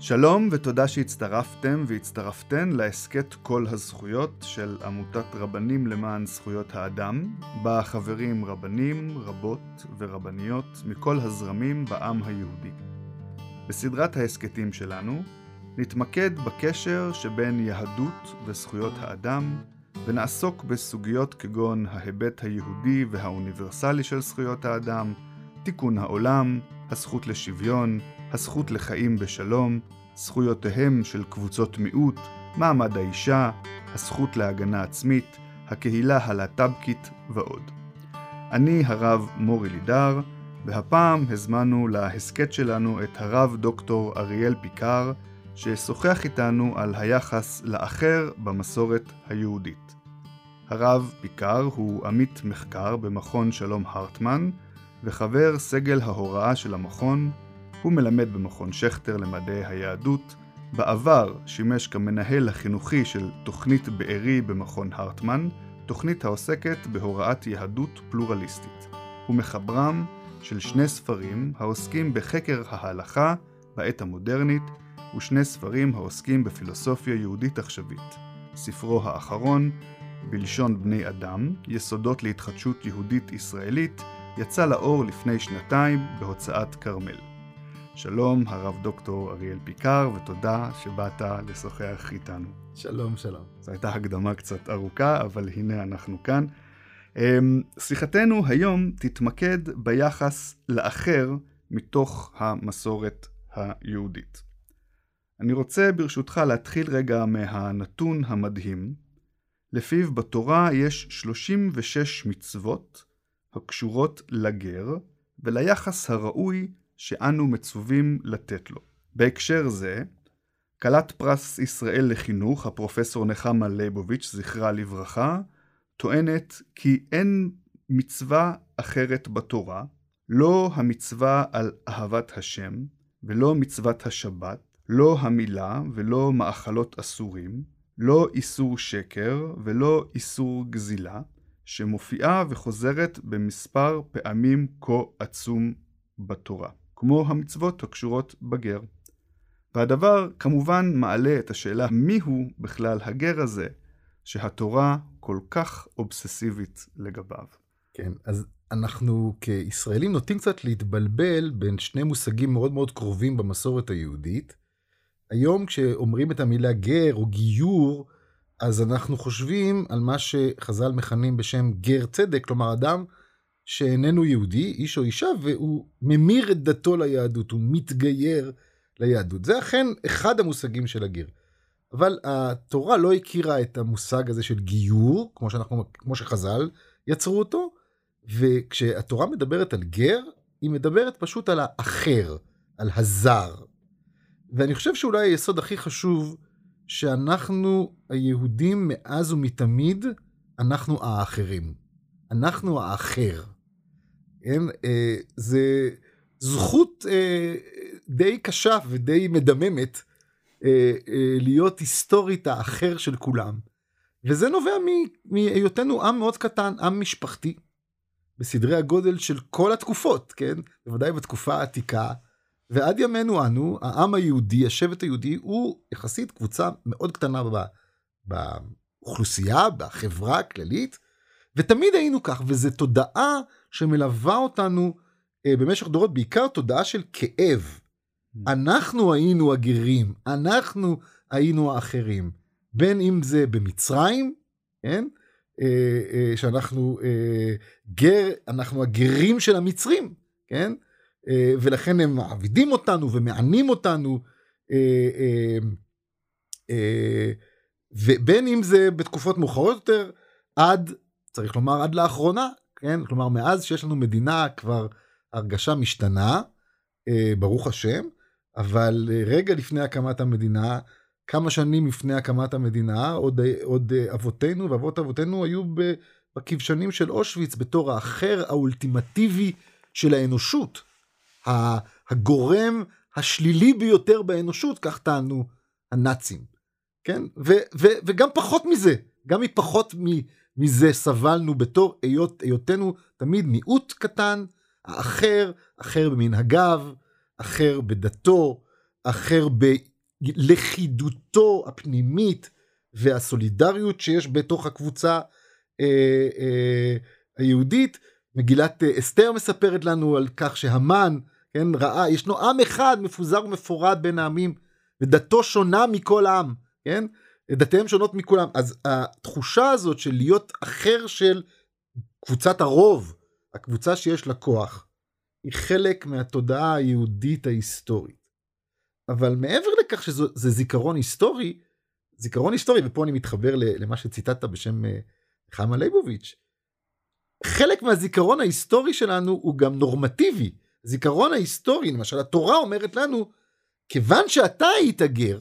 שלום ותודה שהצטרפתם והצטרפתן להסכת כל הזכויות של עמותת רבנים למען זכויות האדם, בה חברים רבנים, רבות ורבניות מכל הזרמים בעם היהודי. בסדרת ההסכתים שלנו נתמקד בקשר שבין יהדות וזכויות האדם, ונעסוק בסוגיות כגון ההיבט היהודי והאוניברסלי של זכויות האדם, תיקון העולם, הזכות לשוויון, הזכות לחיים בשלום, זכויותיהם של קבוצות מיעוט, מעמד האישה, הזכות להגנה עצמית, הקהילה הלהט"בקית ועוד. אני הרב מורי לידר, והפעם הזמנו להסכת שלנו את הרב דוקטור אריאל פיקר, ששוחח איתנו על היחס לאחר במסורת היהודית. הרב פיקר הוא עמית מחקר במכון שלום הרטמן, וחבר סגל ההוראה של המכון, הוא מלמד במכון שכטר למדעי היהדות, בעבר שימש כמנהל החינוכי של תוכנית בארי במכון הרטמן, תוכנית העוסקת בהוראת יהדות פלורליסטית. הוא מחברם של שני ספרים העוסקים בחקר ההלכה בעת המודרנית, ושני ספרים העוסקים בפילוסופיה יהודית עכשווית. ספרו האחרון, בלשון בני אדם, יסודות להתחדשות יהודית ישראלית, יצא לאור לפני שנתיים בהוצאת כרמל. שלום, הרב דוקטור אריאל פיקר, ותודה שבאת לשוחח איתנו. שלום, שלום. זו הייתה הקדמה קצת ארוכה, אבל הנה אנחנו כאן. אמ, שיחתנו היום תתמקד ביחס לאחר מתוך המסורת היהודית. אני רוצה ברשותך להתחיל רגע מהנתון המדהים, לפיו בתורה יש 36 מצוות הקשורות לגר וליחס הראוי שאנו מצווים לתת לו. בהקשר זה, כלת פרס ישראל לחינוך, הפרופסור נחמה ליבוביץ', זכרה לברכה, טוענת כי אין מצווה אחרת בתורה, לא המצווה על אהבת השם, ולא מצוות השבת, לא המילה ולא מאכלות אסורים, לא איסור שקר ולא איסור גזילה, שמופיעה וחוזרת במספר פעמים כה עצום בתורה, כמו המצוות הקשורות בגר. והדבר כמובן מעלה את השאלה מיהו בכלל הגר הזה, שהתורה כל כך אובססיבית לגביו. כן, אז אנחנו כישראלים נוטים קצת להתבלבל בין שני מושגים מאוד מאוד קרובים במסורת היהודית. היום כשאומרים את המילה גר או גיור, אז אנחנו חושבים על מה שחז"ל מכנים בשם גר צדק, כלומר אדם שאיננו יהודי, איש או אישה, והוא ממיר את דתו ליהדות, הוא מתגייר ליהדות. זה אכן אחד המושגים של הגר. אבל התורה לא הכירה את המושג הזה של גיור, כמו, שאנחנו, כמו שחז"ל יצרו אותו, וכשהתורה מדברת על גר, היא מדברת פשוט על האחר, על הזר. ואני חושב שאולי היסוד הכי חשוב, שאנחנו היהודים מאז ומתמיד, אנחנו האחרים. אנחנו האחר. כן? אה, זה זכות אה, די קשה ודי מדממת אה, להיות היסטורית האחר של כולם. וזה נובע מהיותנו עם מאוד קטן, עם משפחתי, בסדרי הגודל של כל התקופות, כן? בוודאי בתקופה העתיקה, ועד ימינו אנו, העם היהודי, השבט היהודי, הוא יחסית קבוצה מאוד קטנה באוכלוסייה, בחברה הכללית, ותמיד היינו כך, וזו תודעה שמלווה אותנו אה, במשך דורות, בעיקר תודעה של כאב. אנחנו היינו הגרים, אנחנו היינו האחרים. בין אם זה במצרים, כן? אה, אה, שאנחנו אה, גר, אנחנו הגרים של המצרים, כן? אה, ולכן הם מעבידים אותנו ומענים אותנו. אה, אה, אה, ובין אם זה בתקופות מאוחרות יותר, עד, צריך לומר עד לאחרונה, כן? כלומר מאז שיש לנו מדינה כבר הרגשה משתנה, אה, ברוך השם, אבל אה, רגע לפני הקמת המדינה, כמה שנים לפני הקמת המדינה, עוד, עוד אבותינו ואבות אבותינו היו בכבשנים של אושוויץ בתור האחר האולטימטיבי של האנושות. הגורם השלילי ביותר באנושות, כך טענו הנאצים. כן? ו, ו, וגם פחות מזה, גם מפחות מזה סבלנו בתור היות, היותנו תמיד מיעוט קטן, האחר, אחר במנהגיו, אחר בדתו, אחר בלכידותו הפנימית והסולידריות שיש בתוך הקבוצה אה, אה, היהודית. מגילת אה, אסתר מספרת לנו על כך שהמן, כן, ראה, ישנו עם אחד מפוזר ומפורד בין העמים, ודתו שונה מכל עם, כן? דתיהם שונות מכולם. אז התחושה הזאת של להיות אחר של קבוצת הרוב, הקבוצה שיש לה כוח, היא חלק מהתודעה היהודית ההיסטורית. אבל מעבר לכך שזה זיכרון היסטורי, זיכרון היסטורי, ופה אני מתחבר למה שציטטת בשם אה, חמה ליבוביץ', חלק מהזיכרון ההיסטורי שלנו הוא גם נורמטיבי. זיכרון ההיסטורי, למשל התורה אומרת לנו, כיוון שאתה היית גר,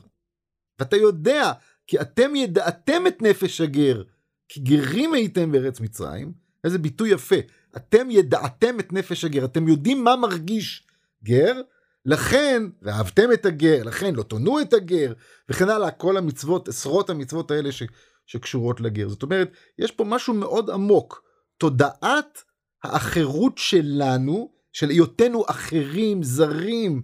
ואתה יודע כי אתם ידעתם את נפש הגר, כי גרים הייתם בארץ מצרים, איזה ביטוי יפה, אתם ידעתם את נפש הגר, אתם יודעים מה מרגיש גר, לכן, ואהבתם את הגר, לכן לא תונו את הגר, וכן הלאה, כל המצוות, עשרות המצוות האלה ש, שקשורות לגר. זאת אומרת, יש פה משהו מאוד עמוק. תודעת האחרות שלנו, של היותנו אחרים, זרים,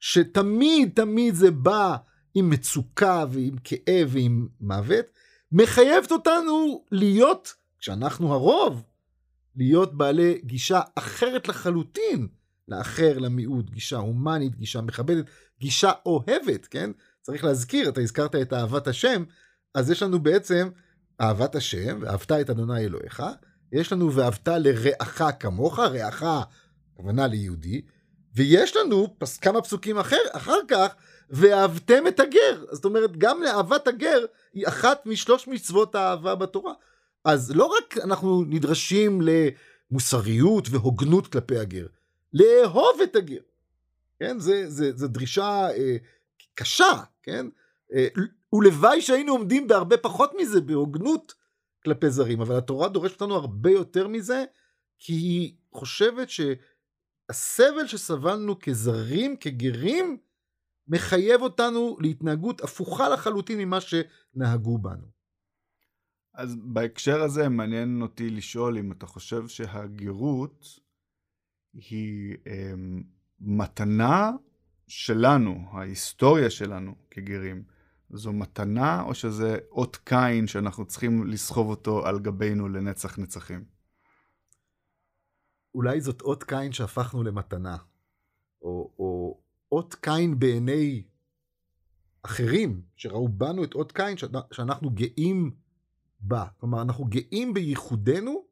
שתמיד תמיד זה בא עם מצוקה ועם כאב ועם מוות, מחייבת אותנו להיות, כשאנחנו הרוב, להיות בעלי גישה אחרת לחלוטין לאחר, למיעוט, גישה הומנית, גישה מכבדת, גישה אוהבת, כן? צריך להזכיר, אתה הזכרת את אהבת השם, אז יש לנו בעצם אהבת השם, ואהבת את אדוני אלוהיך, יש לנו ואהבת לרעך כמוך, רעך, הכוונה ליהודי, ויש לנו כמה פסוקים אחר, אחר כך, ואהבתם את הגר. זאת אומרת, גם לאהבת הגר היא אחת משלוש מצוות האהבה בתורה. אז לא רק אנחנו נדרשים למוסריות והוגנות כלפי הגר, לאהוב את הגר. כן, זה, זה, זה דרישה אה, קשה, כן? אה, ולוואי שהיינו עומדים בהרבה פחות מזה, בהוגנות כלפי זרים, אבל התורה דורשת לנו הרבה יותר מזה, כי היא חושבת שהסבל שסבלנו כזרים, כגרים, מחייב אותנו להתנהגות הפוכה לחלוטין ממה שנהגו בנו. אז בהקשר הזה מעניין אותי לשאול אם אתה חושב שהגירות היא אה, מתנה שלנו, ההיסטוריה שלנו כגרים. זו מתנה או שזה אות קין שאנחנו צריכים לסחוב אותו על גבינו לנצח נצחים? אולי זאת אות קין שהפכנו למתנה, או, או אות קין בעיני אחרים שראו בנו את אות קין שאנחנו גאים בה. כלומר, אנחנו גאים בייחודנו,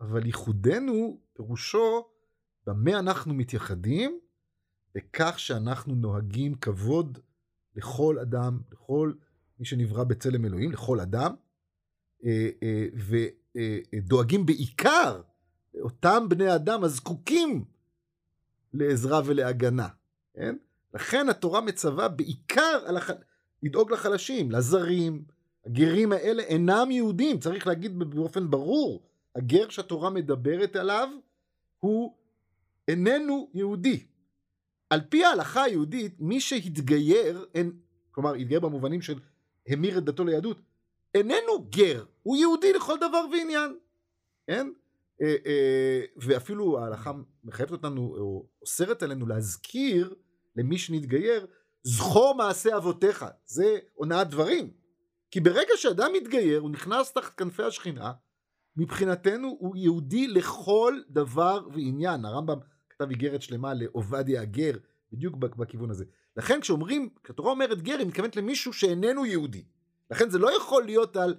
אבל ייחודנו פירושו במה אנחנו מתייחדים, בכך שאנחנו נוהגים כבוד לכל אדם, לכל מי שנברא בצלם אלוהים, לכל אדם, אה, אה, ודואגים בעיקר לאותם בני אדם הזקוקים לעזרה ולהגנה, כן? לכן התורה מצווה בעיקר על הח... לדאוג לחלשים, לזרים. הגרים האלה אינם יהודים, צריך להגיד באופן ברור, הגר שהתורה מדברת עליו הוא איננו יהודי. על פי ההלכה היהודית, מי שהתגייר, אין, כלומר התגייר במובנים של המיר את דתו ליהדות, איננו גר, הוא יהודי לכל דבר ועניין, כן? אה, אה, ואפילו ההלכה מחייבת אותנו, או אוסרת עלינו להזכיר למי שנתגייר, זכור מעשה אבותיך, זה הונאת דברים. כי ברגע שאדם מתגייר, הוא נכנס תחת כנפי השכינה, מבחינתנו הוא יהודי לכל דבר ועניין. הרמב"ם כתב איגרת שלמה לעובדיה הגר, בדיוק בכיוון הזה. לכן כשאומרים, כשהתורה אומרת גר, היא מתכוונת למישהו שאיננו יהודי. לכן זה לא יכול להיות על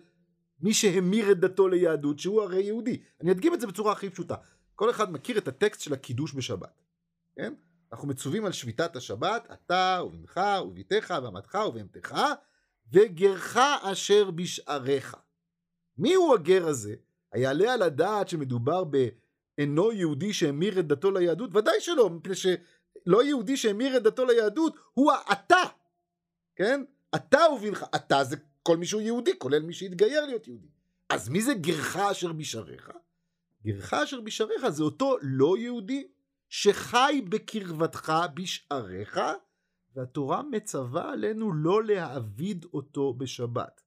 מי שהמיר את דתו ליהדות, שהוא הרי יהודי. אני אדגים את זה בצורה הכי פשוטה. כל אחד מכיר את הטקסט של הקידוש בשבת, כן? אנחנו מצווים על שביתת השבת, אתה ובנך וביתך ואמתך ובהמתך, וגרך אשר בשעריך. מי הוא הגר הזה? היעלה על הדעת שמדובר באינו יהודי שהמיר את דתו ליהדות? ודאי שלא, מפני שלא יהודי שהמיר את דתו ליהדות הוא האתה, כן? אתה ובנך, אתה זה כל מי שהוא יהודי, כולל מי שהתגייר להיות יהודי. אז מי זה גרך אשר בשעריך? גרך אשר בשעריך זה אותו לא יהודי שחי בקרבתך בשעריך, והתורה מצווה עלינו לא להעביד אותו בשבת.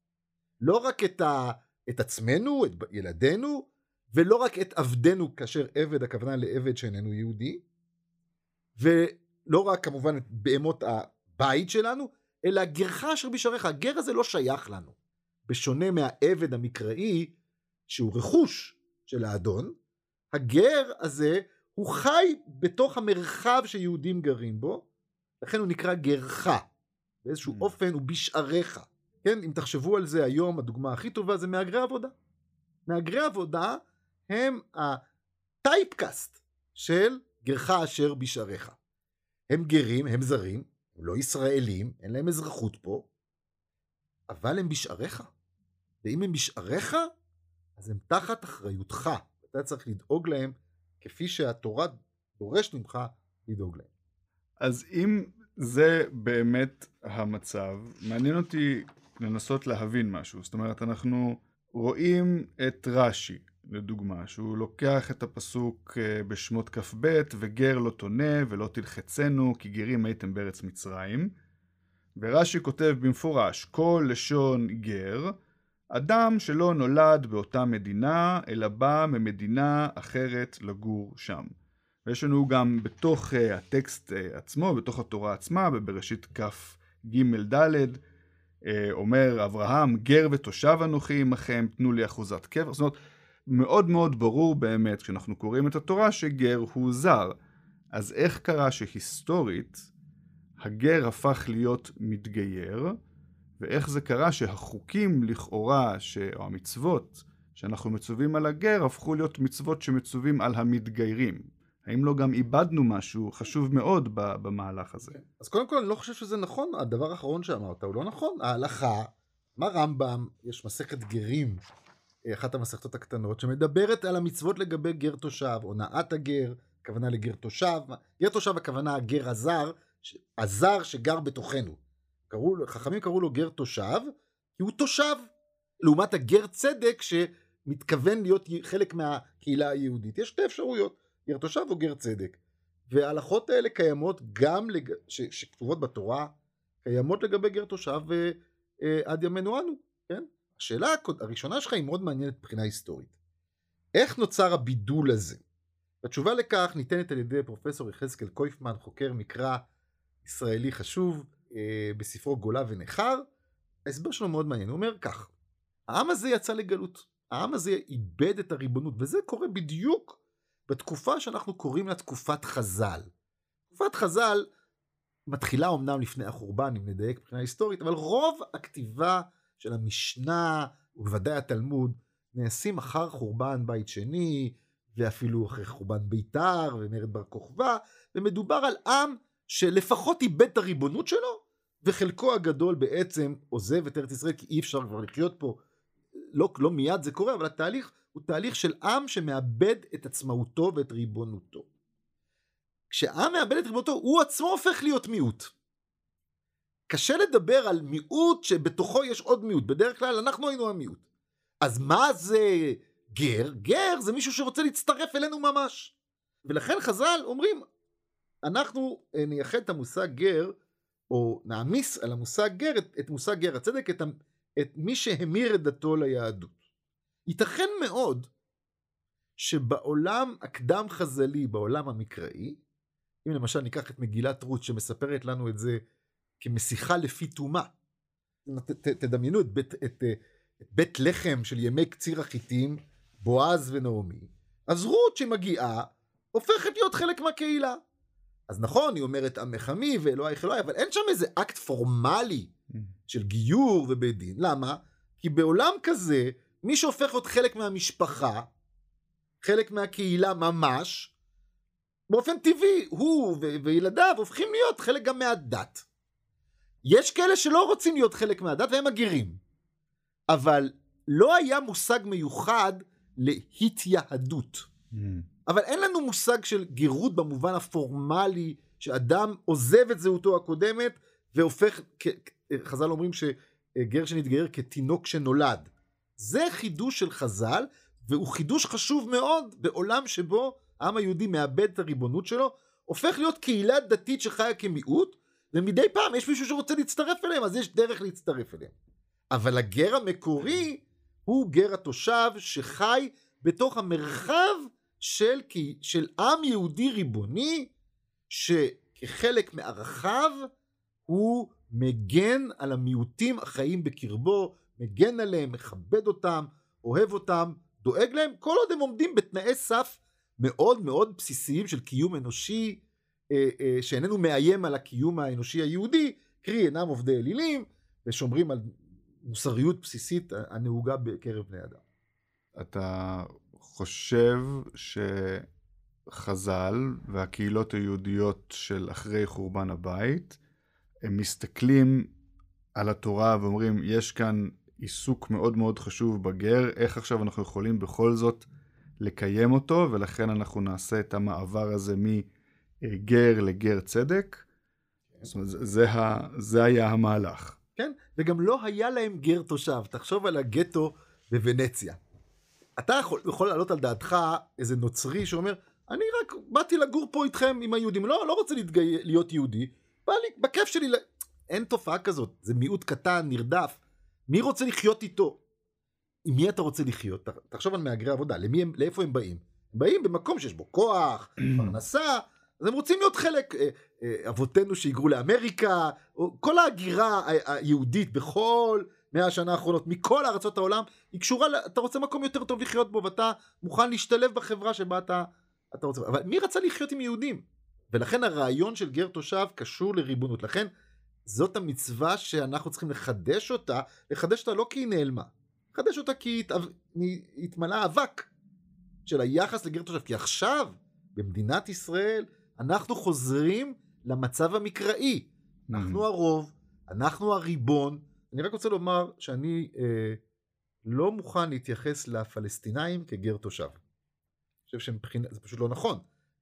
לא רק את, ה, את עצמנו, את ילדינו, ולא רק את עבדנו, כאשר עבד הכוונה לעבד שאיננו יהודי, לא רק כמובן את בהמות הבית שלנו, אלא גרך אשר בשעריך. הגר הזה לא שייך לנו. בשונה מהעבד המקראי, שהוא רכוש של האדון, הגר הזה הוא חי בתוך המרחב שיהודים גרים בו, לכן הוא נקרא גרך. באיזשהו mm. אופן הוא בשעריך. כן, אם תחשבו על זה היום, הדוגמה הכי טובה זה מהגרי עבודה. מהגרי עבודה הם הטייפקאסט של גרך אשר בשעריך. הם גרים, הם זרים, הם לא ישראלים, אין להם אזרחות פה, אבל הם בשעריך. ואם הם בשעריך, אז הם תחת אחריותך. אתה צריך לדאוג להם כפי שהתורה דורשת ממך לדאוג להם. אז אם זה באמת המצב, מעניין אותי לנסות להבין משהו. זאת אומרת, אנחנו רואים את רש"י, לדוגמה, שהוא לוקח את הפסוק אה, בשמות כ"ב, וגר לא תונה ולא תלחצנו, כי גרים הייתם בארץ מצרים. ורש"י כותב במפורש, כל לשון גר, אדם שלא נולד באותה מדינה, אלא בא ממדינה אחרת לגור שם. ויש לנו גם בתוך uh, הטקסט uh, עצמו, בתוך התורה עצמה, בבראשית כ"ג ד', uh, אומר אברהם, גר ותושב אנוכי עמכם, תנו לי אחוזת קבר. זאת אומרת, מאוד מאוד ברור באמת, כשאנחנו קוראים את התורה, שגר הוא זר. אז איך קרה שהיסטורית הגר הפך להיות מתגייר, ואיך זה קרה שהחוקים לכאורה, ש... או המצוות שאנחנו מצווים על הגר, הפכו להיות מצוות שמצווים על המתגיירים. האם לא גם איבדנו משהו חשוב מאוד במהלך הזה? אז קודם כל אני לא חושב שזה נכון, הדבר האחרון שאמרת הוא לא נכון. ההלכה, מה רמב"ם, יש מסכת גרים, אחת המסכתות הקטנות, שמדברת על המצוות לגבי גר תושב, הונאת הגר, הכוונה לגר תושב, גר תושב הכוונה הגר הזר, הזר שגר בתוכנו. קראו, חכמים קראו לו גר תושב, כי הוא תושב, לעומת הגר צדק שמתכוון להיות חלק מהקהילה היהודית. יש שתי אפשרויות, גר תושב או גר צדק. וההלכות האלה קיימות גם, לג... ש... שכתובות בתורה, קיימות לגבי גר תושב אה, אה, עד ימינו אנו, כן? השאלה הראשונה שלך היא מאוד מעניינת מבחינה היסטורית. איך נוצר הבידול הזה? התשובה לכך ניתנת על ידי פרופסור יחזקאל קויפמן, חוקר מקרא ישראלי חשוב, בספרו גולה ונכר. ההסבר שלו מאוד מעניין, הוא אומר כך, העם הזה יצא לגלות, העם הזה איבד את הריבונות, וזה קורה בדיוק בתקופה שאנחנו קוראים לה תקופת חז"ל. תקופת חז"ל מתחילה אמנם לפני החורבן, אם נדייק מבחינה היסטורית, אבל רוב הכתיבה של המשנה, ובוודאי התלמוד, נעשים אחר חורבן בית שני, ואפילו אחרי חורבן ביתר ומרד בר כוכבא, ומדובר על עם שלפחות איבד את הריבונות שלו, וחלקו הגדול בעצם עוזב את ארץ ישראל כי אי אפשר כבר לחיות פה. לא, לא מיד זה קורה, אבל התהליך הוא תהליך של עם שמאבד את עצמאותו ואת ריבונותו. כשעם מאבד את ריבונותו, הוא עצמו הופך להיות מיעוט. קשה לדבר על מיעוט שבתוכו יש עוד מיעוט, בדרך כלל אנחנו היינו המיעוט. אז מה זה גר? גר זה מישהו שרוצה להצטרף אלינו ממש. ולכן חז"ל אומרים, אנחנו אה, נייחד את המושג גר, או נעמיס על המושג גר את, את מושג גר הצדק, את, את מי שהמיר את דתו ליהדות. ייתכן מאוד שבעולם הקדם חז"לי, בעולם המקראי, אם למשל ניקח את מגילת רות שמספרת לנו את זה כמשיחה לפי טומאה, תדמיינו את בית, את, את בית לחם של ימי קציר החיטים, בועז ונעמי, אז רות שמגיעה הופכת להיות חלק מהקהילה. אז נכון, היא אומרת עמך עמי ואלוהיך אלוהי, אבל אין שם איזה אקט פורמלי mm. של גיור ובית דין. למה? כי בעולם כזה, מי שהופך להיות חלק מהמשפחה, חלק מהקהילה ממש, באופן טבעי, הוא וילדיו הופכים להיות חלק גם מהדת. יש כאלה שלא רוצים להיות חלק מהדת והם מגירים. אבל לא היה מושג מיוחד להתייהדות. Mm. אבל אין לנו מושג של גירות במובן הפורמלי, שאדם עוזב את זהותו הקודמת והופך, חז"ל אומרים שגר שנתגייר כתינוק שנולד. זה חידוש של חז"ל, והוא חידוש חשוב מאוד בעולם שבו העם היהודי מאבד את הריבונות שלו, הופך להיות קהילה דתית שחיה כמיעוט, ומדי פעם יש מישהו שרוצה להצטרף אליהם, אז יש דרך להצטרף אליהם. אבל הגר המקורי הוא גר התושב שחי בתוך המרחב של, של עם יהודי ריבוני, שכ, כחלק מערכיו, הוא מגן על המיעוטים החיים בקרבו, מגן עליהם, מכבד אותם, אוהב אותם, דואג להם, כל עוד הם עומדים בתנאי סף מאוד מאוד בסיסיים של קיום אנושי, אה, אה, שאיננו מאיים על הקיום האנושי היהודי, קרי אינם עובדי אלילים, ושומרים על מוסריות בסיסית הנהוגה בקרב בני אדם. אתה חושב שחז"ל והקהילות היהודיות של אחרי חורבן הבית, הם מסתכלים על התורה ואומרים, יש כאן עיסוק מאוד מאוד חשוב בגר, איך עכשיו אנחנו יכולים בכל זאת לקיים אותו, ולכן אנחנו נעשה את המעבר הזה מגר לגר צדק. זאת אומרת, זה, זה היה המהלך. כן, וגם לא היה להם גר תושב. תחשוב על הגטו בוונציה. אתה יכול, יכול להעלות על דעתך איזה נוצרי שאומר, אני רק באתי לגור פה איתכם עם היהודים, לא, לא רוצה להתגי... להיות יהודי, בא לי, בכיף שלי, אין תופעה כזאת, זה מיעוט קטן, נרדף, מי רוצה לחיות איתו? עם מי אתה רוצה לחיות? תחשוב על מהגרי עבודה, למי הם, לאיפה הם באים? הם באים במקום שיש בו כוח, פרנסה, אז הם רוצים להיות חלק, אה, אה, אבותינו שהיגרו לאמריקה, כל ההגירה היהודית בכל מאה השנה האחרונות, מכל ארצות העולם, היא קשורה, אתה רוצה מקום יותר טוב לחיות בו, ואתה מוכן להשתלב בחברה שבה אתה, אתה רוצה, אבל מי רצה לחיות עם יהודים? ולכן הרעיון של גר תושב קשור לריבונות, לכן זאת המצווה שאנחנו צריכים לחדש אותה, לחדש אותה לא כי היא נעלמה, לחדש אותה כי היא התמלאה אבק של היחס לגר תושב, כי עכשיו במדינת ישראל אנחנו חוזרים למצב המקראי, אנחנו mm. הרוב, אנחנו הריבון, אני רק רוצה לומר שאני אה, לא מוכן להתייחס לפלסטינאים כגר תושב. אני חושב שמבחינת, זה פשוט לא נכון.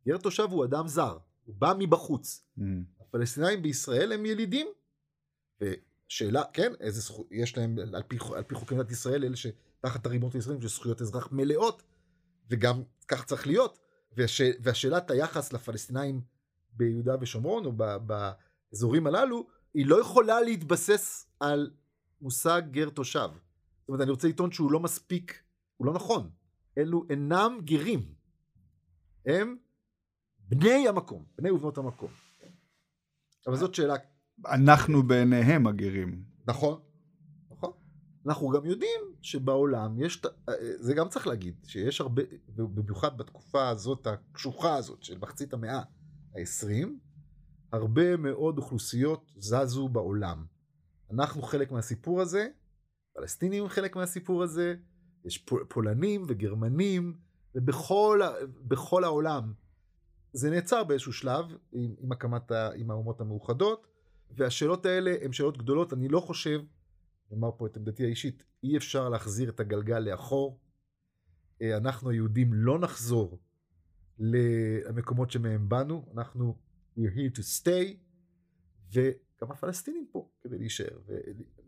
גר תושב הוא אדם זר, הוא בא מבחוץ. Mm. הפלסטינאים בישראל הם ילידים. ושאלה, כן, איזה זכות, יש להם על פי, על פי חוקי מדינת ישראל, אלה שתחת הריבונות הישראלים, יש זכויות אזרח מלאות, וגם כך צריך להיות. והש, והשאלת היחס לפלסטינאים ביהודה ושומרון, או ב, באזורים הללו, היא לא יכולה להתבסס על מושג גר תושב. זאת אומרת, אני רוצה לטעון שהוא לא מספיק, הוא לא נכון. אלו אינם גרים. הם בני המקום, בני ובנות המקום. אבל זאת שאלה... אנחנו בעיניהם הגרים. נכון, נכון. אנחנו גם יודעים שבעולם יש, זה גם צריך להגיד, שיש הרבה, במיוחד בתקופה הזאת, הקשוחה הזאת של מחצית המאה ה-20, הרבה מאוד אוכלוסיות זזו בעולם. אנחנו חלק מהסיפור הזה, פלסטינים חלק מהסיפור הזה, יש פולנים וגרמנים, ובכל העולם. זה נעצר באיזשהו שלב עם, עם הקמת ה, עם האומות המאוחדות, והשאלות האלה הן שאלות גדולות, אני לא חושב, נאמר פה את עמדתי האישית, אי אפשר להחזיר את הגלגל לאחור. אה, אנחנו היהודים לא נחזור למקומות שמהם באנו, אנחנו we're here to stay, וגם הפלסטינים פה כדי להישאר.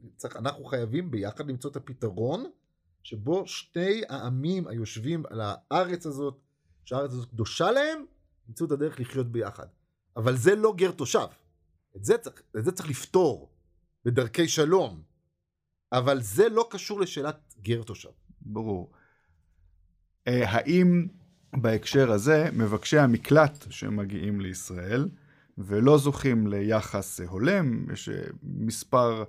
וצריך, אנחנו חייבים ביחד למצוא את הפתרון שבו שני העמים היושבים על הארץ הזאת, שהארץ הזאת קדושה להם, ימצאו את הדרך לחיות ביחד. אבל זה לא גר תושב. את זה צריך, את זה צריך לפתור בדרכי שלום. אבל זה לא קשור לשאלת גר תושב. ברור. אה, האם בהקשר הזה מבקשי המקלט שמגיעים לישראל ולא זוכים ליחס הולם, יש אה, מספר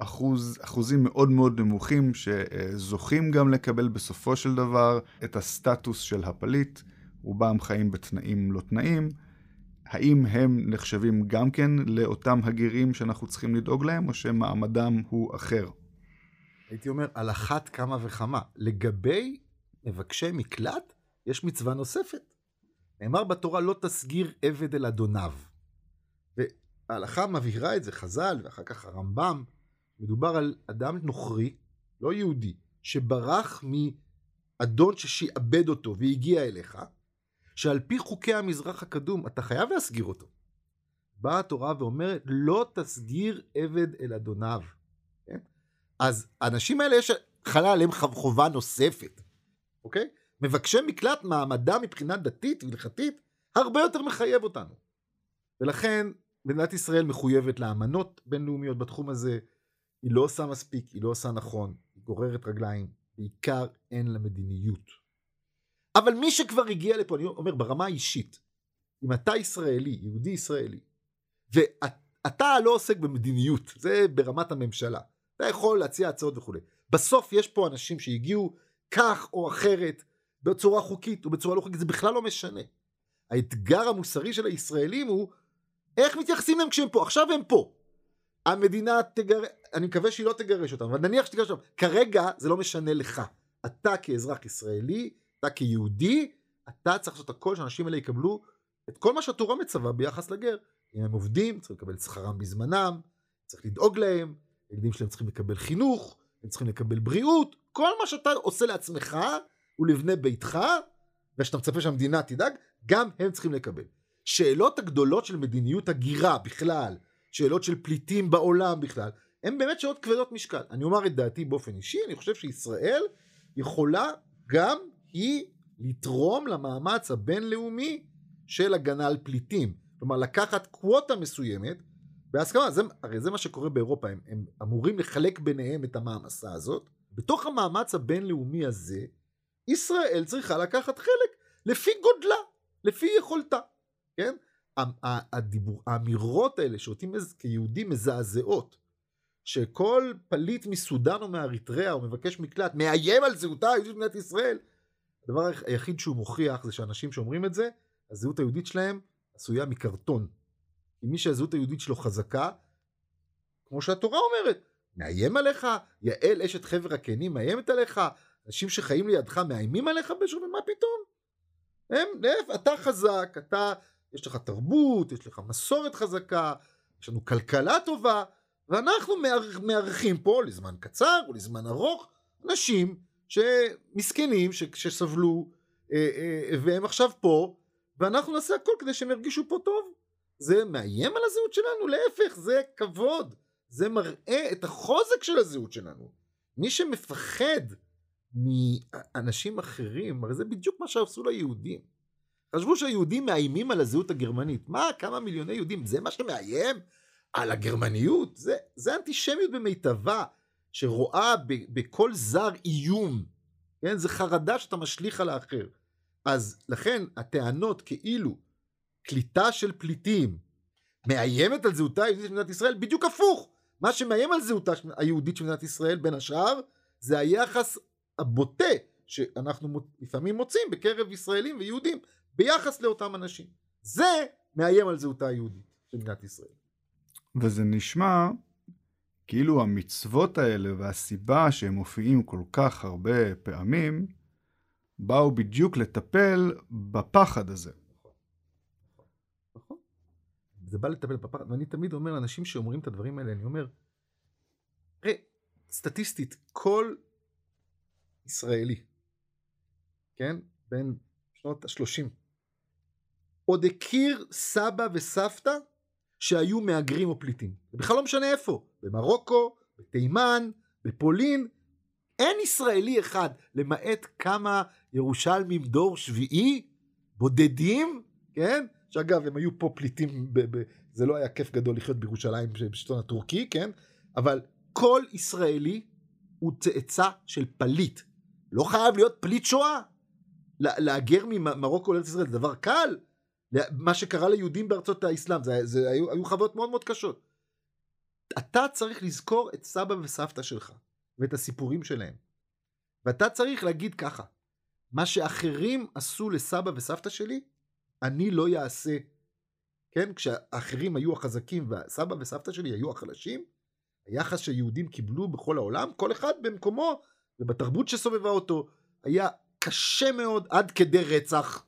אחוז, אחוזים מאוד מאוד נמוכים שזוכים גם לקבל בסופו של דבר את הסטטוס של הפליט, רובם חיים בתנאים לא תנאים, האם הם נחשבים גם כן לאותם הגרים שאנחנו צריכים לדאוג להם, או שמעמדם הוא אחר? הייתי אומר, על אחת כמה וכמה. לגבי מבקשי מקלט, יש מצווה נוספת. נאמר בתורה, לא תסגיר עבד אל אדוניו. וההלכה מבהירה את זה, חז"ל, ואחר כך הרמב"ם, מדובר על אדם נוכרי, לא יהודי, שברח מאדון ששעבד אותו והגיע אליך, שעל פי חוקי המזרח הקדום אתה חייב להסגיר אותו. באה התורה ואומרת לא תסגיר עבד אל אדוניו. כן? אז האנשים האלה יש חלה עליהם חובה נוספת, אוקיי? מבקשי מקלט מעמדם מבחינה דתית והלכתית הרבה יותר מחייב אותנו. ולכן מדינת ישראל מחויבת לאמנות בינלאומיות בתחום הזה, היא לא עושה מספיק, היא לא עושה נכון, היא גוררת רגליים, בעיקר אין לה מדיניות. אבל מי שכבר הגיע לפה, אני אומר ברמה האישית, אם אתה ישראלי, יהודי ישראלי, ואתה לא עוסק במדיניות, זה ברמת הממשלה. אתה יכול להציע הצעות וכולי. בסוף יש פה אנשים שהגיעו כך או אחרת, בצורה חוקית או בצורה לא חוקית, זה בכלל לא משנה. האתגר המוסרי של הישראלים הוא איך מתייחסים להם כשהם פה. עכשיו הם פה. המדינה תגר... אני מקווה שהיא לא תגרש אותם, אבל נניח שתגרש אותם. כרגע זה לא משנה לך. אתה כאזרח ישראלי, אתה כיהודי, אתה צריך לעשות הכל שהאנשים האלה יקבלו את כל מה שהתורה מצווה ביחס לגר. אם הם עובדים, צריכים לקבל את שכרם בזמנם, צריך לדאוג להם, הילדים שלהם צריכים לקבל חינוך, הם צריכים לקבל בריאות, כל מה שאתה עושה לעצמך ולבני ביתך, ושאתה מצפה שהמדינה תדאג, גם הם צריכים לקבל. שאלות הגדולות של מדיניות הגירה בכלל, שאלות של פליטים בעולם בכלל, הן באמת שאלות כבדות משקל. אני אומר את דעתי באופן אישי, אני חושב שישראל יכולה גם היא לתרום למאמץ הבינלאומי של הגנה על פליטים. כלומר, לקחת קווטה מסוימת, בהסכמה, זה, הרי זה מה שקורה באירופה, הם, הם אמורים לחלק ביניהם את המעמסה הזאת. בתוך המאמץ הבינלאומי הזה, ישראל צריכה לקחת חלק לפי גודלה, לפי יכולתה, כן? הדיבור, האמירות האלה שאותי כיהודים מזעזעות, שכל פליט מסודן או מאריתריאה או מבקש מקלט מאיים על זהותה היהודית של מדינת ישראל, הדבר היחיד שהוא מוכיח זה שאנשים שאומרים את זה, הזהות היהודית שלהם עשויה מקרטון. כי מי שהזהות היהודית שלו חזקה, כמו שהתורה אומרת, מאיים עליך, יעל אשת חבר הקנים מאיימת עליך, אנשים שחיים לידך מאיימים עליך בשביל מה פתאום? הם, אתה חזק, אתה, יש לך תרבות, יש לך מסורת חזקה, יש לנו כלכלה טובה, ואנחנו מארחים פה לזמן קצר או לזמן ארוך אנשים שמסכנים, ש, שסבלו, אה, אה, והם עכשיו פה, ואנחנו נעשה הכל כדי שהם ירגישו פה טוב. זה מאיים על הזהות שלנו? להפך, זה כבוד. זה מראה את החוזק של הזהות שלנו. מי שמפחד מאנשים אחרים, הרי זה בדיוק מה שעשו ליהודים. חשבו שהיהודים מאיימים על הזהות הגרמנית. מה, כמה מיליוני יהודים, זה מה שמאיים על הגרמניות? זה, זה אנטישמיות במיטבה, שרואה ב, בכל זר איום. כן? זה חרדה שאתה משליך על האחר. אז לכן הטענות כאילו קליטה של פליטים מאיימת על זהותה היהודית של מדינת ישראל, בדיוק הפוך. מה שמאיים על זהותה היהודית של מדינת ישראל, בין השאר, זה היחס הבוטה שאנחנו לפעמים מוצאים בקרב ישראלים ויהודים ביחס לאותם אנשים. זה מאיים על זהותה היהודית של מדינת ישראל. וזה נשמע כאילו המצוות האלה והסיבה שהם מופיעים כל כך הרבה פעמים, באו בדיוק לטפל בפחד הזה. נכון. זה בא לטפל בפחד, ואני תמיד אומר לאנשים שאומרים את הדברים האלה, אני אומר, תראה, סטטיסטית, כל ישראלי, כן? בין שנות ה-30, עוד הכיר סבא וסבתא שהיו מהגרים או פליטים. בכלל לא משנה איפה, במרוקו, בתימן, בפולין, אין ישראלי אחד, למעט כמה ירושלמים דור שביעי, בודדים, כן? שאגב, הם היו פה פליטים, ב- ב- זה לא היה כיף גדול לחיות בירושלים בשלטון הטורקי, כן? אבל כל ישראלי הוא צאצא של פליט. לא חייב להיות פליט שואה. להגר ממרוקו לארץ ישראל זה דבר קל. מה שקרה ליהודים בארצות האסלאם, זה, זה היו, היו חוויות מאוד מאוד קשות. אתה צריך לזכור את סבא וסבתא שלך, ואת הסיפורים שלהם. ואתה צריך להגיד ככה, מה שאחרים עשו לסבא וסבתא שלי, אני לא יעשה. כן, כשהאחרים היו החזקים והסבא וסבתא שלי היו החלשים, היחס שיהודים קיבלו בכל העולם, כל אחד במקומו ובתרבות שסובבה אותו, היה קשה מאוד עד כדי רצח,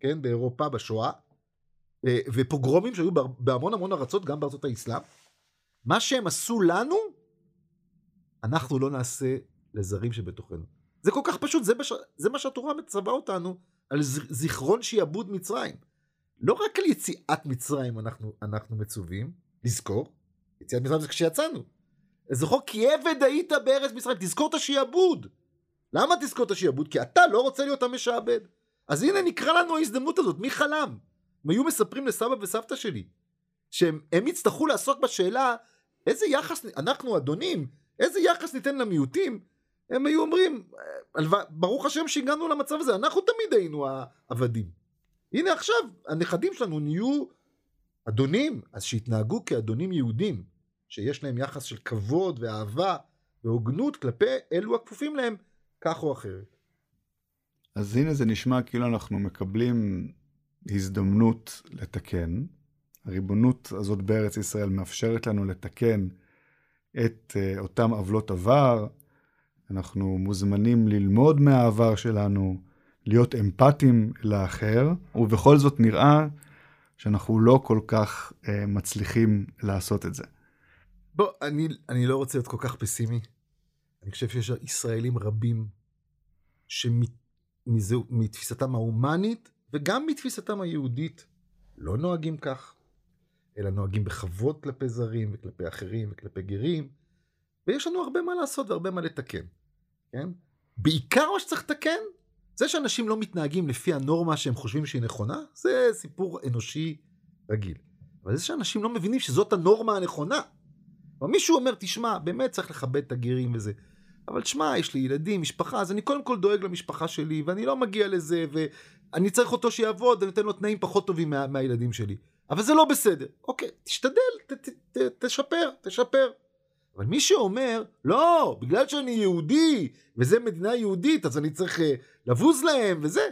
כן, באירופה בשואה, אה, ופוגרומים שהיו בהמון המון ארצות, גם בארצות האסלאם. מה שהם עשו לנו, אנחנו לא נעשה לזרים שבתוכנו. זה כל כך פשוט, זה, בש... זה מה שהתורה מצווה אותנו על זיכרון שיעבוד מצרים. לא רק על יציאת מצרים אנחנו, אנחנו מצווים, לזכור, יציאת מצרים זה כשיצאנו. זכור כי עבד היית בארץ מצרים, תזכור את השיעבוד. למה תזכור את השיעבוד? כי אתה לא רוצה להיות המשעבד. אז הנה נקרא לנו ההזדמנות הזאת, מי חלם? הם היו מספרים לסבא וסבתא שלי, שהם יצטרכו לעסוק בשאלה איזה יחס, אנחנו אדונים, איזה יחס ניתן למיעוטים, הם היו אומרים, ברוך השם שהגענו למצב הזה, אנחנו תמיד היינו העבדים. הנה עכשיו, הנכדים שלנו נהיו אדונים, אז שיתנהגו כאדונים יהודים, שיש להם יחס של כבוד ואהבה והוגנות כלפי אלו הכפופים להם, כך או אחרת. אז הנה זה נשמע כאילו אנחנו מקבלים הזדמנות לתקן. הריבונות הזאת בארץ ישראל מאפשרת לנו לתקן את uh, אותם עוולות עבר. אנחנו מוזמנים ללמוד מהעבר שלנו, להיות אמפתיים לאחר, ובכל זאת נראה שאנחנו לא כל כך uh, מצליחים לעשות את זה. בוא, אני, אני לא רוצה להיות כל כך פסימי. אני חושב שיש ישראלים רבים שמתפיסתם ההומנית וגם מתפיסתם היהודית לא נוהגים כך, אלא נוהגים בכבוד כלפי זרים וכלפי אחרים וכלפי גרים, ויש לנו הרבה מה לעשות והרבה מה לתקן, כן? בעיקר מה שצריך לתקן, זה שאנשים לא מתנהגים לפי הנורמה שהם חושבים שהיא נכונה, זה סיפור אנושי רגיל. אבל זה שאנשים לא מבינים שזאת הנורמה הנכונה. אבל מישהו אומר, תשמע, באמת צריך לכבד את הגרים וזה. אבל שמע, יש לי ילדים, משפחה, אז אני קודם כל דואג למשפחה שלי, ואני לא מגיע לזה, ואני צריך אותו שיעבוד, אני נותן לו תנאים פחות טובים מה, מהילדים שלי. אבל זה לא בסדר. אוקיי, תשתדל, ת, ת, ת, תשפר, תשפר. אבל מי שאומר, לא, בגלל שאני יהודי, וזה מדינה יהודית, אז אני צריך uh, לבוז להם, וזה,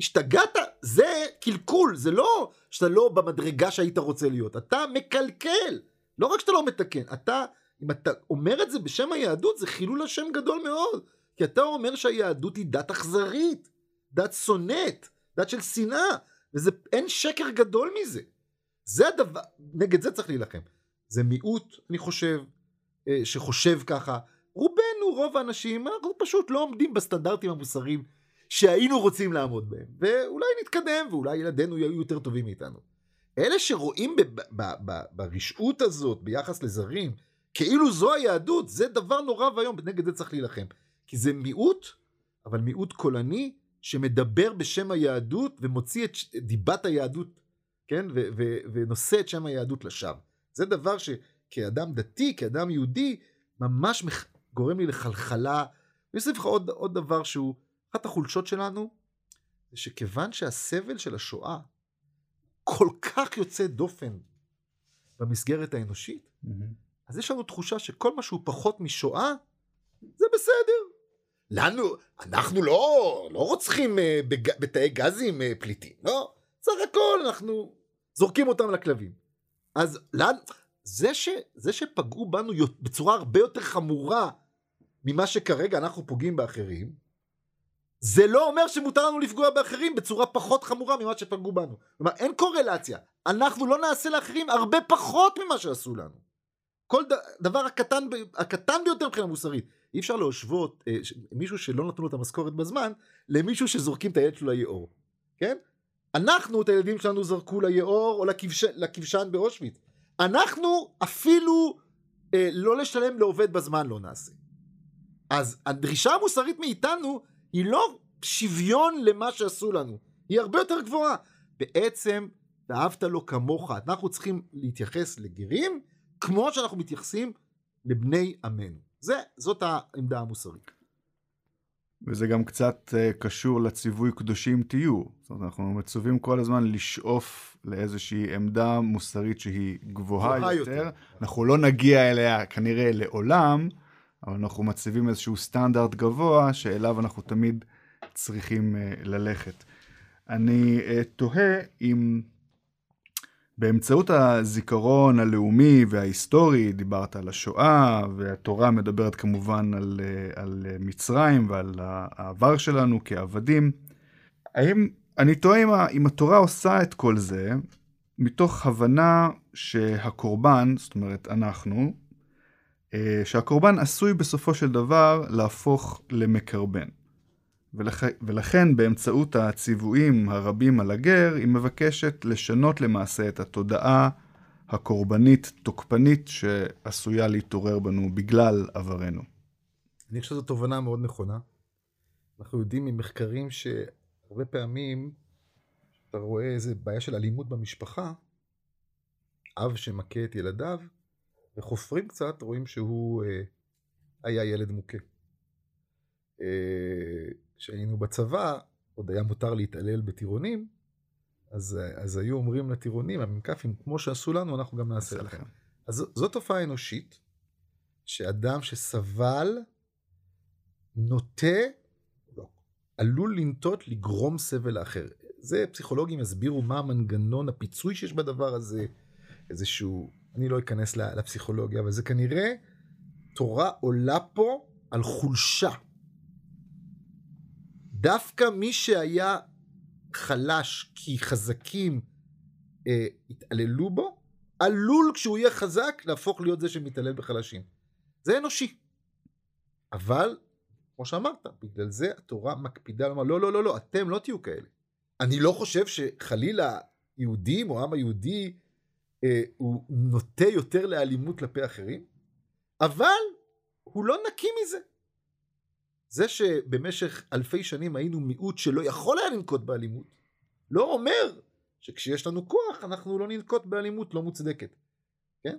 השתגעת, זה קלקול, זה לא שאתה לא במדרגה שהיית רוצה להיות, אתה מקלקל. לא רק שאתה לא מתקן, אתה, אם אתה אומר את זה בשם היהדות, זה חילול השם גדול מאוד. כי אתה אומר שהיהדות היא דת אכזרית, דת שונאת, דת של שנאה, ואין שקר גדול מזה. זה הדבר, נגד זה צריך להילחם. זה מיעוט, אני חושב, אה, שחושב ככה. רובנו, רוב האנשים, אנחנו פשוט לא עומדים בסטנדרטים המוסריים שהיינו רוצים לעמוד בהם. ואולי נתקדם, ואולי ילדינו יהיו יותר טובים מאיתנו. אלה שרואים ברשעות הזאת ביחס לזרים, כאילו זו היהדות, זה דבר נורא ואיום, נגד זה צריך להילחם. כי זה מיעוט, אבל מיעוט קולני, שמדבר בשם היהדות ומוציא את דיבת היהדות כן? ו- ו- ונושא את שם היהדות לשווא. זה דבר שכאדם דתי, כאדם יהודי, ממש מח... גורם לי לחלחלה. אני אוסיף לך עוד, עוד דבר שהוא, אחת החולשות שלנו, זה שכיוון שהסבל של השואה כל כך יוצא דופן במסגרת האנושית, mm-hmm. אז יש לנו תחושה שכל מה שהוא פחות משואה, זה בסדר. לנו, אנחנו לא, לא רוצחים uh, בג, בתאי גזים uh, פליטים, לא. סך הכל אנחנו זורקים אותם לכלבים. אז לאן, זה, ש, זה שפגעו בנו בצורה הרבה יותר חמורה ממה שכרגע אנחנו פוגעים באחרים, זה לא אומר שמותר לנו לפגוע באחרים בצורה פחות חמורה ממה שפגעו בנו. כלומר, אין קורלציה. אנחנו לא נעשה לאחרים הרבה פחות ממה שעשו לנו. כל דבר הקטן, הקטן ביותר מבחינה מוסרית. אי אפשר להשוות אה, מישהו שלא נתנו לו את המשכורת בזמן, למישהו שזורקים את הילד שלו ליאור. כן? אנחנו את הילדים שלנו זרקו ליאור או לכבש, לכבשן באושוויץ. אנחנו אפילו אה, לא לשלם לעובד בזמן לא נעשה. אז הדרישה המוסרית מאיתנו היא לא שוויון למה שעשו לנו, היא הרבה יותר גבוהה. בעצם, ואהבת לו כמוך, אנחנו צריכים להתייחס לגרים כמו שאנחנו מתייחסים לבני עמנו. זה, זאת העמדה המוסרית. וזה גם קצת uh, קשור לציווי קדושים תהיו. זאת אומרת, אנחנו מצווים כל הזמן לשאוף לאיזושהי עמדה מוסרית שהיא גבוהה, גבוהה יותר. יותר. אנחנו לא נגיע אליה כנראה לעולם, אבל אנחנו מציבים איזשהו סטנדרט גבוה שאליו אנחנו תמיד צריכים uh, ללכת. אני uh, תוהה אם... באמצעות הזיכרון הלאומי וההיסטורי, דיברת על השואה, והתורה מדברת כמובן על, על מצרים ועל העבר שלנו כעבדים. האם, אני תוהה אם, אם התורה עושה את כל זה מתוך הבנה שהקורבן, זאת אומרת אנחנו, אה, שהקורבן עשוי בסופו של דבר להפוך למקרבן. ולכ... ולכן באמצעות הציוויים הרבים על הגר, היא מבקשת לשנות למעשה את התודעה הקורבנית תוקפנית שעשויה להתעורר בנו בגלל עברנו. אני חושב שזו תובנה מאוד נכונה. אנחנו יודעים ממחקרים שהרבה פעמים אתה רואה איזה בעיה של אלימות במשפחה, אב שמכה את ילדיו, וחופרים קצת, רואים שהוא אה, היה ילד מוכה. אה, כשהיינו בצבא, עוד היה מותר להתעלל בטירונים, אז, אז היו אומרים לטירונים, המ"כים, כמו שעשו לנו, אנחנו גם נעשה לכם. אז זו תופעה אנושית, שאדם שסבל, נוטה, לא, עלול לנטות לגרום סבל לאחר. זה פסיכולוגים יסבירו מה המנגנון, הפיצוי שיש בדבר הזה, איזשהו, אני לא אכנס לפסיכולוגיה, אבל זה כנראה תורה עולה פה על חולשה. דווקא מי שהיה חלש כי חזקים אה, התעללו בו, עלול כשהוא יהיה חזק להפוך להיות זה שמתעלל בחלשים. זה אנושי. אבל, כמו שאמרת, בגלל זה התורה מקפידה לומר, לא, לא, לא, לא, אתם לא תהיו כאלה. אני לא חושב שחלילה יהודים או העם היהודי אה, הוא נוטה יותר לאלימות כלפי אחרים, אבל הוא לא נקי מזה. זה שבמשך אלפי שנים היינו מיעוט שלא יכול היה לנקוט באלימות, לא אומר שכשיש לנו כוח אנחנו לא ננקוט באלימות לא מוצדקת. כן?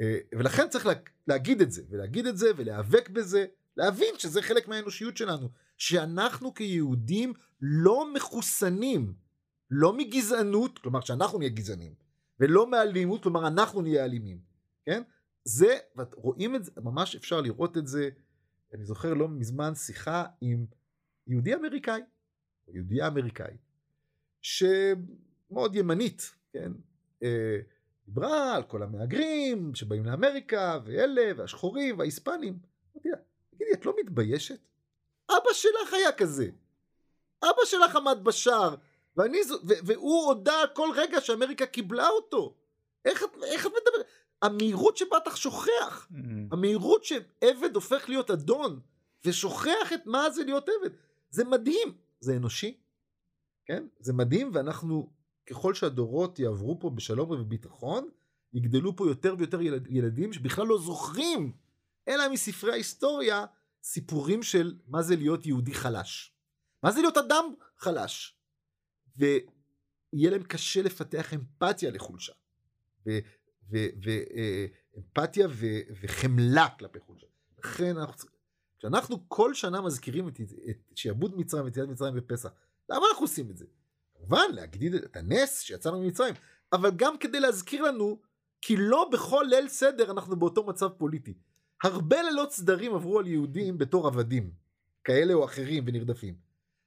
אה, ולכן צריך להגיד את זה, ולהגיד את זה, ולהיאבק בזה, להבין שזה חלק מהאנושיות שלנו, שאנחנו כיהודים לא מחוסנים, לא מגזענות, כלומר שאנחנו נהיה גזענים, ולא מאלימות, כלומר אנחנו נהיה אלימים, כן? זה, רואים את זה, ממש אפשר לראות את זה, אני זוכר לא מזמן שיחה עם יהודי אמריקאי, יהודייה אמריקאית, שמאוד ימנית, כן? אה, דיברה על כל המהגרים שבאים לאמריקה, ואלה, והשחורים, וההיספנים. אמרתי לה, תגידי, את לא מתביישת? אבא שלך היה כזה. אבא שלך עמד בשער, ואני, והוא הודה כל רגע שאמריקה קיבלה אותו. איך, איך את מדברת? המהירות שבה אתה שוכח, mm. המהירות שעבד הופך להיות אדון, ושוכח את מה זה להיות עבד, זה מדהים, זה אנושי, כן? זה מדהים, ואנחנו, ככל שהדורות יעברו פה בשלום ובביטחון, יגדלו פה יותר ויותר ילד, ילדים שבכלל לא זוכרים, אלא מספרי ההיסטוריה, סיפורים של מה זה להיות יהודי חלש. מה זה להיות אדם חלש. ויהיה להם קשה לפתח אמפתיה לחולשה. ואמפתיה וחמלה כלפי חולשה. לכן אנחנו צריכים, כשאנחנו כל שנה מזכירים את, את שיעבוד מצרים ויציאת מצרים בפסח, למה אנחנו עושים את זה? כמובן להגדיל את הנס שיצאנו ממצרים, אבל גם כדי להזכיר לנו כי לא בכל ליל סדר אנחנו באותו מצב פוליטי. הרבה לילות סדרים עברו על יהודים בתור עבדים, כאלה או אחרים ונרדפים.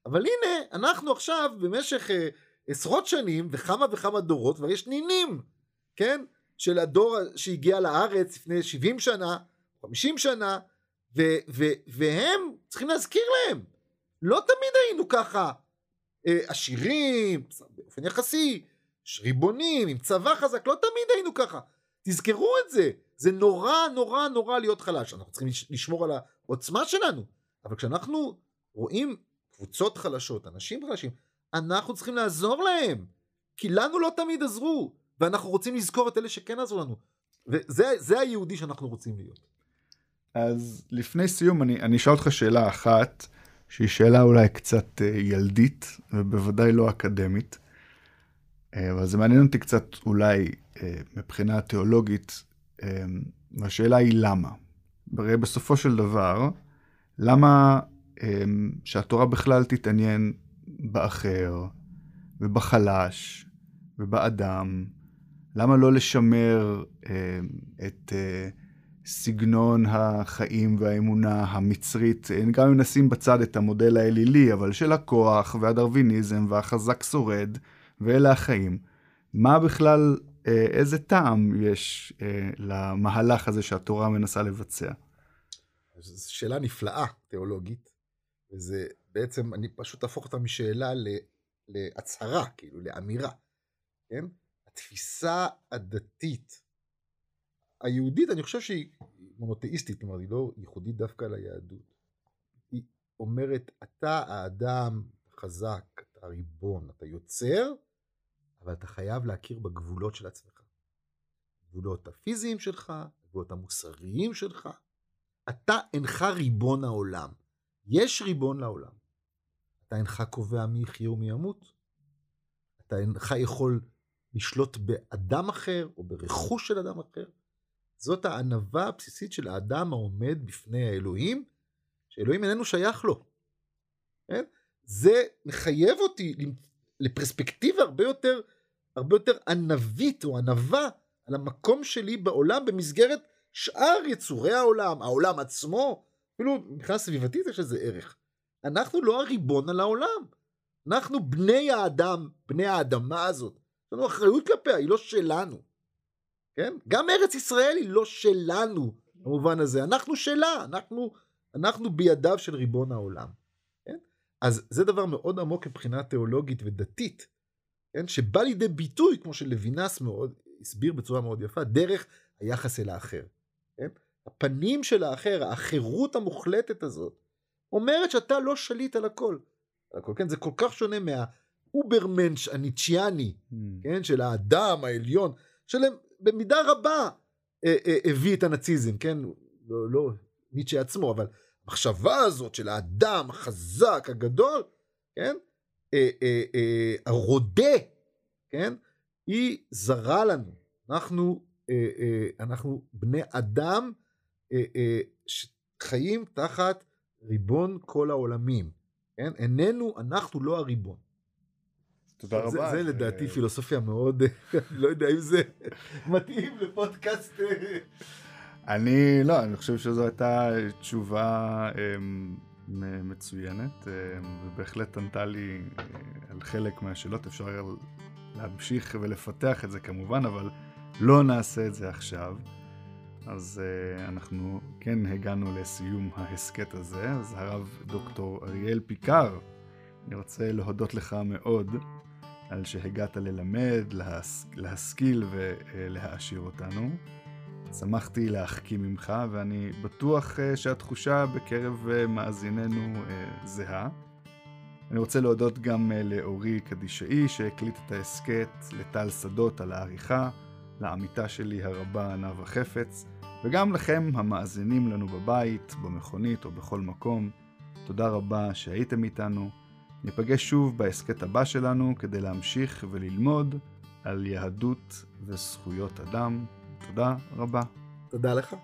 אבל הנה, אנחנו עכשיו במשך אה, עשרות שנים וכמה וכמה דורות, כבר יש נינים, כן? של הדור שהגיע לארץ לפני 70 שנה, 50 שנה, ו, ו, והם צריכים להזכיר להם. לא תמיד היינו ככה אה, עשירים, באופן יחסי, ריבונים, עם צבא חזק, לא תמיד היינו ככה. תזכרו את זה, זה נורא נורא נורא להיות חלש. אנחנו צריכים לשמור על העוצמה שלנו, אבל כשאנחנו רואים קבוצות חלשות, אנשים חלשים, אנחנו צריכים לעזור להם, כי לנו לא תמיד עזרו. ואנחנו רוצים לזכור את אלה שכן עזרו לנו. וזה היהודי שאנחנו רוצים להיות. אז לפני סיום אני, אני אשאל אותך שאלה אחת, שהיא שאלה אולי קצת אה, ילדית, ובוודאי לא אקדמית, אה, אבל זה מעניין אותי קצת אולי אה, מבחינה תיאולוגית, והשאלה היא למה. הרי בסופו של דבר, למה שהתורה בכלל תתעניין באחר, ובחלש, ובאדם, למה לא לשמר אה, את אה, סגנון החיים והאמונה המצרית, אה, גם אם נשים בצד את המודל האלילי, אבל של הכוח והדרוויניזם והחזק שורד, ואלה החיים. מה בכלל, אה, איזה טעם יש אה, למהלך הזה שהתורה מנסה לבצע? זו שאלה נפלאה תיאולוגית, וזה בעצם, אני פשוט אהפוך אותה משאלה להצהרה, כאילו, לאמירה, כן? התפיסה הדתית היהודית, אני חושב שהיא מונותאיסטית, כלומר היא לא ייחודית דווקא ליהדות. היא אומרת, אתה האדם חזק, אתה הריבון, אתה יוצר, אבל אתה חייב להכיר בגבולות של עצמך. גבולות הפיזיים שלך, גבולות המוסריים שלך. אתה אינך ריבון העולם. יש ריבון לעולם. אתה אינך קובע מי יחיה ומי ימות. אתה אינך יכול לשלוט באדם אחר או ברכוש של אדם אחר. זאת הענווה הבסיסית של האדם העומד בפני האלוהים, שאלוהים איננו שייך לו. כן? זה מחייב אותי לפרספקטיבה הרבה יותר, הרבה יותר ענבית או ענווה על המקום שלי בעולם במסגרת שאר יצורי העולם, העולם עצמו, אפילו מבחינה סביבתית יש לזה ערך. אנחנו לא הריבון על העולם. אנחנו בני האדם, בני האדמה הזאת. יש לנו אחריות כלפיה, היא לא שלנו. כן? גם ארץ ישראל היא לא שלנו במובן הזה, אנחנו שלה, אנחנו, אנחנו בידיו של ריבון העולם. כן? אז זה דבר מאוד עמוק מבחינה תיאולוגית ודתית, כן? שבא לידי ביטוי, כמו שלוינס מאוד הסביר בצורה מאוד יפה, דרך היחס אל האחר. כן? הפנים של האחר, החירות המוחלטת הזאת, אומרת שאתה לא שליט על הכל. על הכל כן? זה כל כך שונה מהאוברמנש הניטשיאני, mm. כן? של האדם העליון, שלהם במידה רבה אה, אה, הביא את הנאציזם, כן? לא, לא ניטשה עצמו, אבל המחשבה הזאת של האדם החזק, הגדול, כן? אה, אה, אה, הרודה, כן? היא זרה לנו. אנחנו, אה, אה, אנחנו בני אדם אה, אה, שחיים תחת ריבון כל העולמים. כן? איננו, אנחנו לא הריבון. תודה רבה. זה, לדעתי פילוסופיה מאוד, לא יודע אם זה מתאים לפודקאסט. אני, לא, אני חושב שזו הייתה תשובה אמ, מצוינת, אמ, ובהחלט ענתה לי אה, על חלק מהשאלות, אפשר להמשיך ולפתח את זה כמובן, אבל לא נעשה את זה עכשיו. אז uh, אנחנו כן הגענו לסיום ההסכת הזה, אז הרב דוקטור אריאל פיקר, אני רוצה להודות לך מאוד על שהגעת ללמד, להס... להשכיל ולהעשיר אותנו. שמחתי להחכים ממך, ואני בטוח uh, שהתחושה בקרב uh, מאזיננו uh, זהה. אני רוצה להודות גם לאורי קדישאי שהקליט את ההסכת, לטל שדות על העריכה, לעמיתה שלי הרבה נאוה חפץ, וגם לכם המאזינים לנו בבית, במכונית או בכל מקום. תודה רבה שהייתם איתנו. ניפגש שוב בהסכת הבא שלנו כדי להמשיך וללמוד על יהדות וזכויות אדם. תודה רבה. תודה לך.